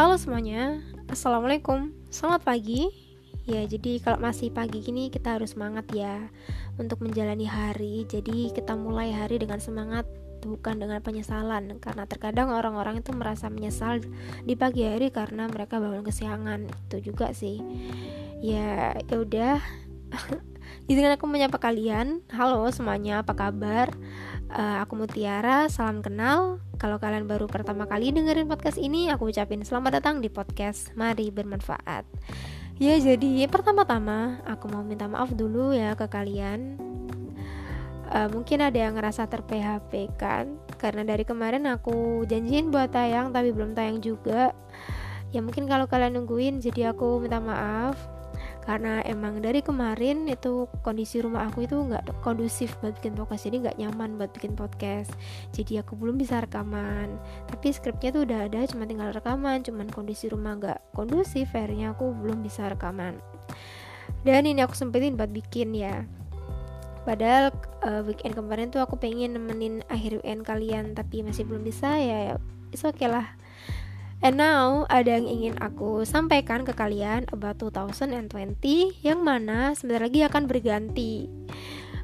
Halo semuanya, Assalamualaikum. Selamat pagi. Ya jadi kalau masih pagi gini kita harus semangat ya Untuk menjalani hari. Jadi kita mulai hari dengan semangat Bukan dengan penyesalan. Karena terkadang orang-orang itu merasa menyesal Di pagi hari karena mereka bangun kesiangan. Itu juga sih. Ya ya udah Izinkan aku menyapa kalian Halo semuanya apa kabar uh, Aku Mutiara, salam kenal kalau kalian baru pertama kali dengerin podcast ini, aku ucapin selamat datang di podcast Mari Bermanfaat. Ya, jadi pertama-tama aku mau minta maaf dulu ya ke kalian. Uh, mungkin ada yang ngerasa ter PHP kan karena dari kemarin aku janjiin buat tayang tapi belum tayang juga. Ya mungkin kalau kalian nungguin jadi aku minta maaf karena emang dari kemarin itu kondisi rumah aku itu nggak kondusif buat bikin podcast jadi nggak nyaman buat bikin podcast jadi aku belum bisa rekaman tapi skripnya tuh udah ada cuma tinggal rekaman cuman kondisi rumah nggak kondusif akhirnya aku belum bisa rekaman dan ini aku sempetin buat bikin ya Padahal uh, weekend kemarin tuh aku pengen nemenin akhir weekend kalian tapi masih belum bisa ya. It's okay lah. And now ada yang ingin aku sampaikan ke kalian about 2020 yang mana sebentar lagi akan berganti.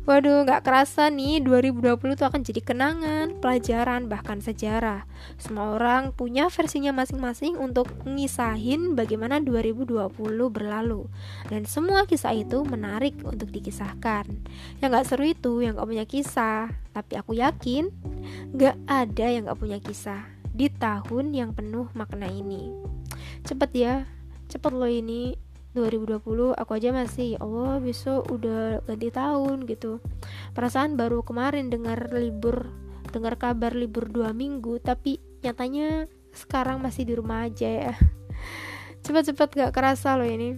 Waduh, gak kerasa nih 2020 tuh akan jadi kenangan, pelajaran, bahkan sejarah. Semua orang punya versinya masing-masing untuk ngisahin bagaimana 2020 berlalu. Dan semua kisah itu menarik untuk dikisahkan. Yang gak seru itu yang gak punya kisah. Tapi aku yakin gak ada yang gak punya kisah di tahun yang penuh makna ini. Cepet ya, cepet loh ini 2020 aku aja masih ya Allah besok udah ganti tahun gitu. Perasaan baru kemarin dengar libur dengar kabar libur dua minggu tapi nyatanya sekarang masih di rumah aja ya. Cepet-cepet gak kerasa loh ini.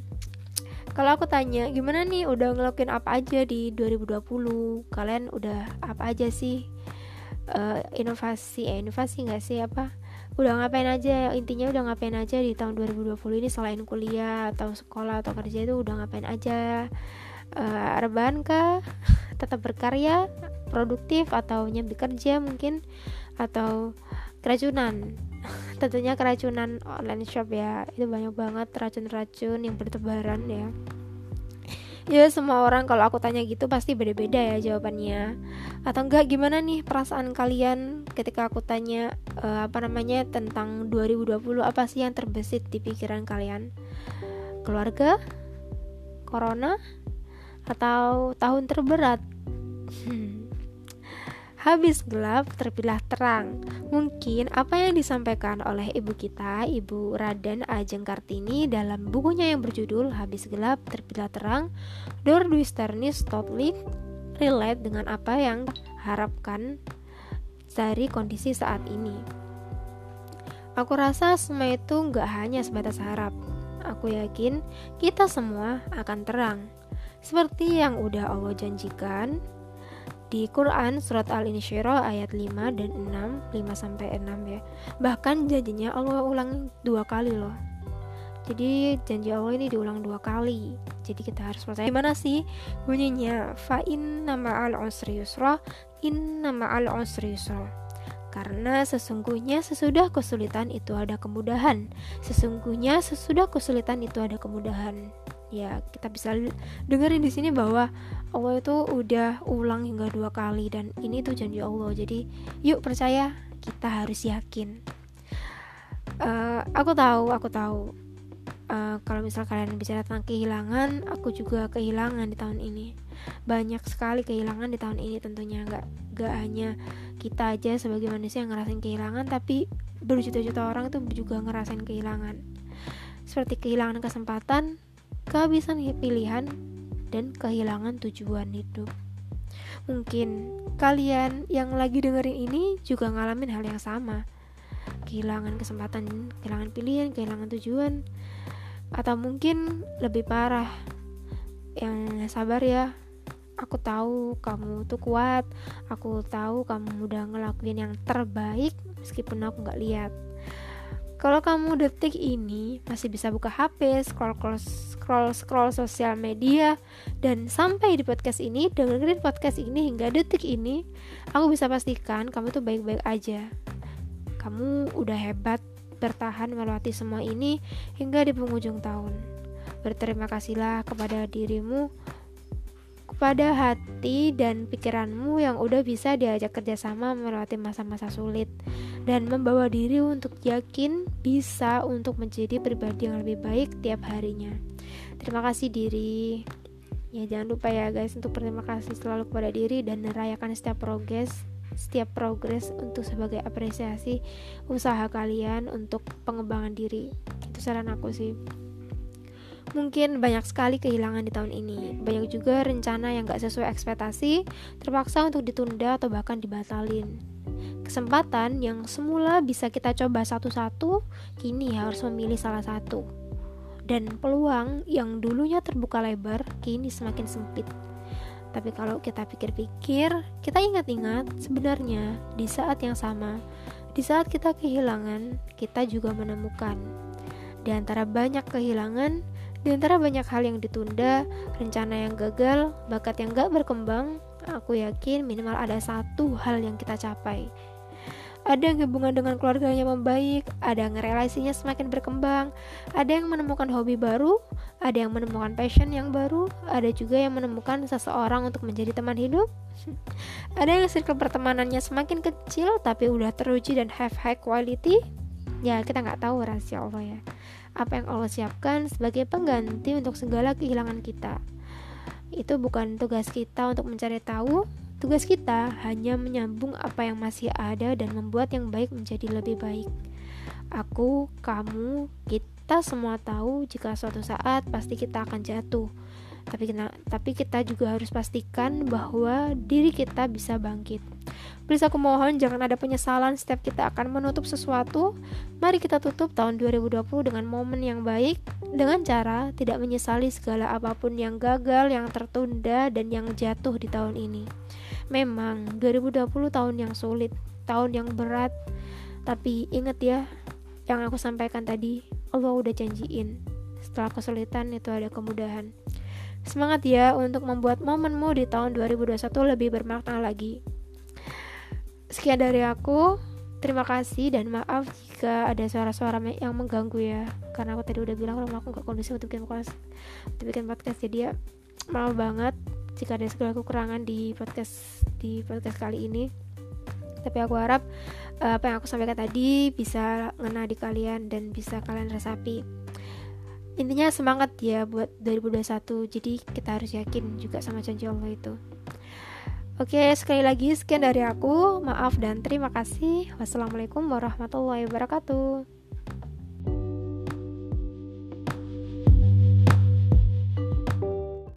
Kalau aku tanya gimana nih udah ngelakuin apa aja di 2020 kalian udah apa aja sih uh, inovasi eh inovasi nggak sih? Apa? Udah ngapain aja intinya udah ngapain aja di tahun 2020 ini selain kuliah atau sekolah atau kerja itu udah ngapain aja? Uh, rebahan kah? Tetap berkarya? Produktif? Atau nyambi kerja mungkin? Atau keracunan? Tentunya keracunan online shop ya. Itu banyak banget racun-racun yang bertebaran ya ya semua orang kalau aku tanya gitu pasti beda-beda ya jawabannya atau enggak gimana nih perasaan kalian ketika aku tanya uh, apa namanya tentang 2020 apa sih yang terbesit di pikiran kalian keluarga corona atau tahun terberat hmm. Habis gelap, terpilah terang. Mungkin apa yang disampaikan oleh ibu kita, Ibu Raden Ajeng Kartini dalam bukunya yang berjudul Habis Gelap, Terpilah Terang, Dor Duisternis totally relate dengan apa yang harapkan dari kondisi saat ini. Aku rasa semua itu nggak hanya sebatas harap. Aku yakin kita semua akan terang. Seperti yang udah Allah janjikan, di Quran surat Al-Insyirah ayat 5 dan 6 5 sampai 6 ya. Bahkan janjinya Allah ulang dua kali loh. Jadi janji Allah ini diulang dua kali. Jadi kita harus percaya. Gimana sih bunyinya? Fa in nama al usri yusra in nama al usri yusra. Karena sesungguhnya sesudah kesulitan itu ada kemudahan. Sesungguhnya sesudah kesulitan itu ada kemudahan ya kita bisa dengerin di sini bahwa Allah itu udah ulang hingga dua kali dan ini tuh janji Allah. Jadi yuk percaya kita harus yakin. Uh, aku tahu aku tahu. Uh, kalau misal kalian bicara tentang kehilangan aku juga kehilangan di tahun ini. Banyak sekali kehilangan di tahun ini tentunya. Nggak nggak hanya kita aja sebagai manusia yang ngerasain kehilangan tapi berjuta-juta orang itu juga ngerasain kehilangan. Seperti kehilangan kesempatan kehabisan pilihan, dan kehilangan tujuan hidup. Mungkin kalian yang lagi dengerin ini juga ngalamin hal yang sama. Kehilangan kesempatan, kehilangan pilihan, kehilangan tujuan, atau mungkin lebih parah. Yang sabar ya, aku tahu kamu tuh kuat, aku tahu kamu udah ngelakuin yang terbaik meskipun aku nggak lihat. Kalau kamu detik ini masih bisa buka HP, scroll scroll scroll scroll sosial media dan sampai di podcast ini dengerin podcast ini hingga detik ini, aku bisa pastikan kamu tuh baik-baik aja. Kamu udah hebat bertahan melewati semua ini hingga di penghujung tahun. Berterima kasihlah kepada dirimu, kepada hati dan pikiranmu yang udah bisa diajak kerjasama melewati masa-masa sulit dan membawa diri untuk yakin bisa untuk menjadi pribadi yang lebih baik tiap harinya. Terima kasih diri. Ya jangan lupa ya guys untuk berterima kasih selalu kepada diri dan merayakan setiap progres setiap progres untuk sebagai apresiasi usaha kalian untuk pengembangan diri. Itu saran aku sih. Mungkin banyak sekali kehilangan di tahun ini. Banyak juga rencana yang gak sesuai ekspektasi, terpaksa untuk ditunda atau bahkan dibatalin. Kesempatan yang semula bisa kita coba satu-satu, kini harus memilih salah satu. Dan peluang yang dulunya terbuka lebar, kini semakin sempit. Tapi kalau kita pikir-pikir, kita ingat-ingat sebenarnya di saat yang sama, di saat kita kehilangan, kita juga menemukan. Di antara banyak kehilangan, di antara banyak hal yang ditunda, rencana yang gagal, bakat yang gak berkembang, aku yakin minimal ada satu hal yang kita capai, ada yang hubungan dengan keluarganya membaik, ada yang relasinya semakin berkembang, ada yang menemukan hobi baru, ada yang menemukan passion yang baru, ada juga yang menemukan seseorang untuk menjadi teman hidup. ada yang circle pertemanannya semakin kecil tapi udah teruji dan have high quality. Ya, kita nggak tahu rahasia Allah ya. Apa yang Allah siapkan sebagai pengganti untuk segala kehilangan kita. Itu bukan tugas kita untuk mencari tahu, Tugas kita hanya menyambung apa yang masih ada dan membuat yang baik menjadi lebih baik. Aku, kamu, kita semua tahu jika suatu saat pasti kita akan jatuh. Tapi kita, tapi kita juga harus pastikan bahwa diri kita bisa bangkit. Please aku mohon jangan ada penyesalan setiap kita akan menutup sesuatu. Mari kita tutup tahun 2020 dengan momen yang baik dengan cara tidak menyesali segala apa pun yang gagal, yang tertunda dan yang jatuh di tahun ini. Memang 2020 tahun yang sulit, tahun yang berat. Tapi ingat ya, yang aku sampaikan tadi, Allah udah janjiin. Setelah kesulitan itu ada kemudahan. Semangat ya untuk membuat momenmu di tahun 2021 lebih bermakna lagi. Sekian dari aku. Terima kasih dan maaf jika ada suara-suara yang mengganggu ya. Karena aku tadi udah bilang kalau aku gak kondisi untuk bikin podcast, untuk bikin podcast jadi ya maaf banget jika ada segala kekurangan di podcast di podcast kali ini. Tapi aku harap uh, apa yang aku sampaikan tadi bisa ngena di kalian dan bisa kalian resapi. Intinya semangat ya buat 2021. Jadi kita harus yakin juga sama janji Allah itu. Oke, sekali lagi sekian dari aku. Maaf dan terima kasih. Wassalamualaikum warahmatullahi wabarakatuh.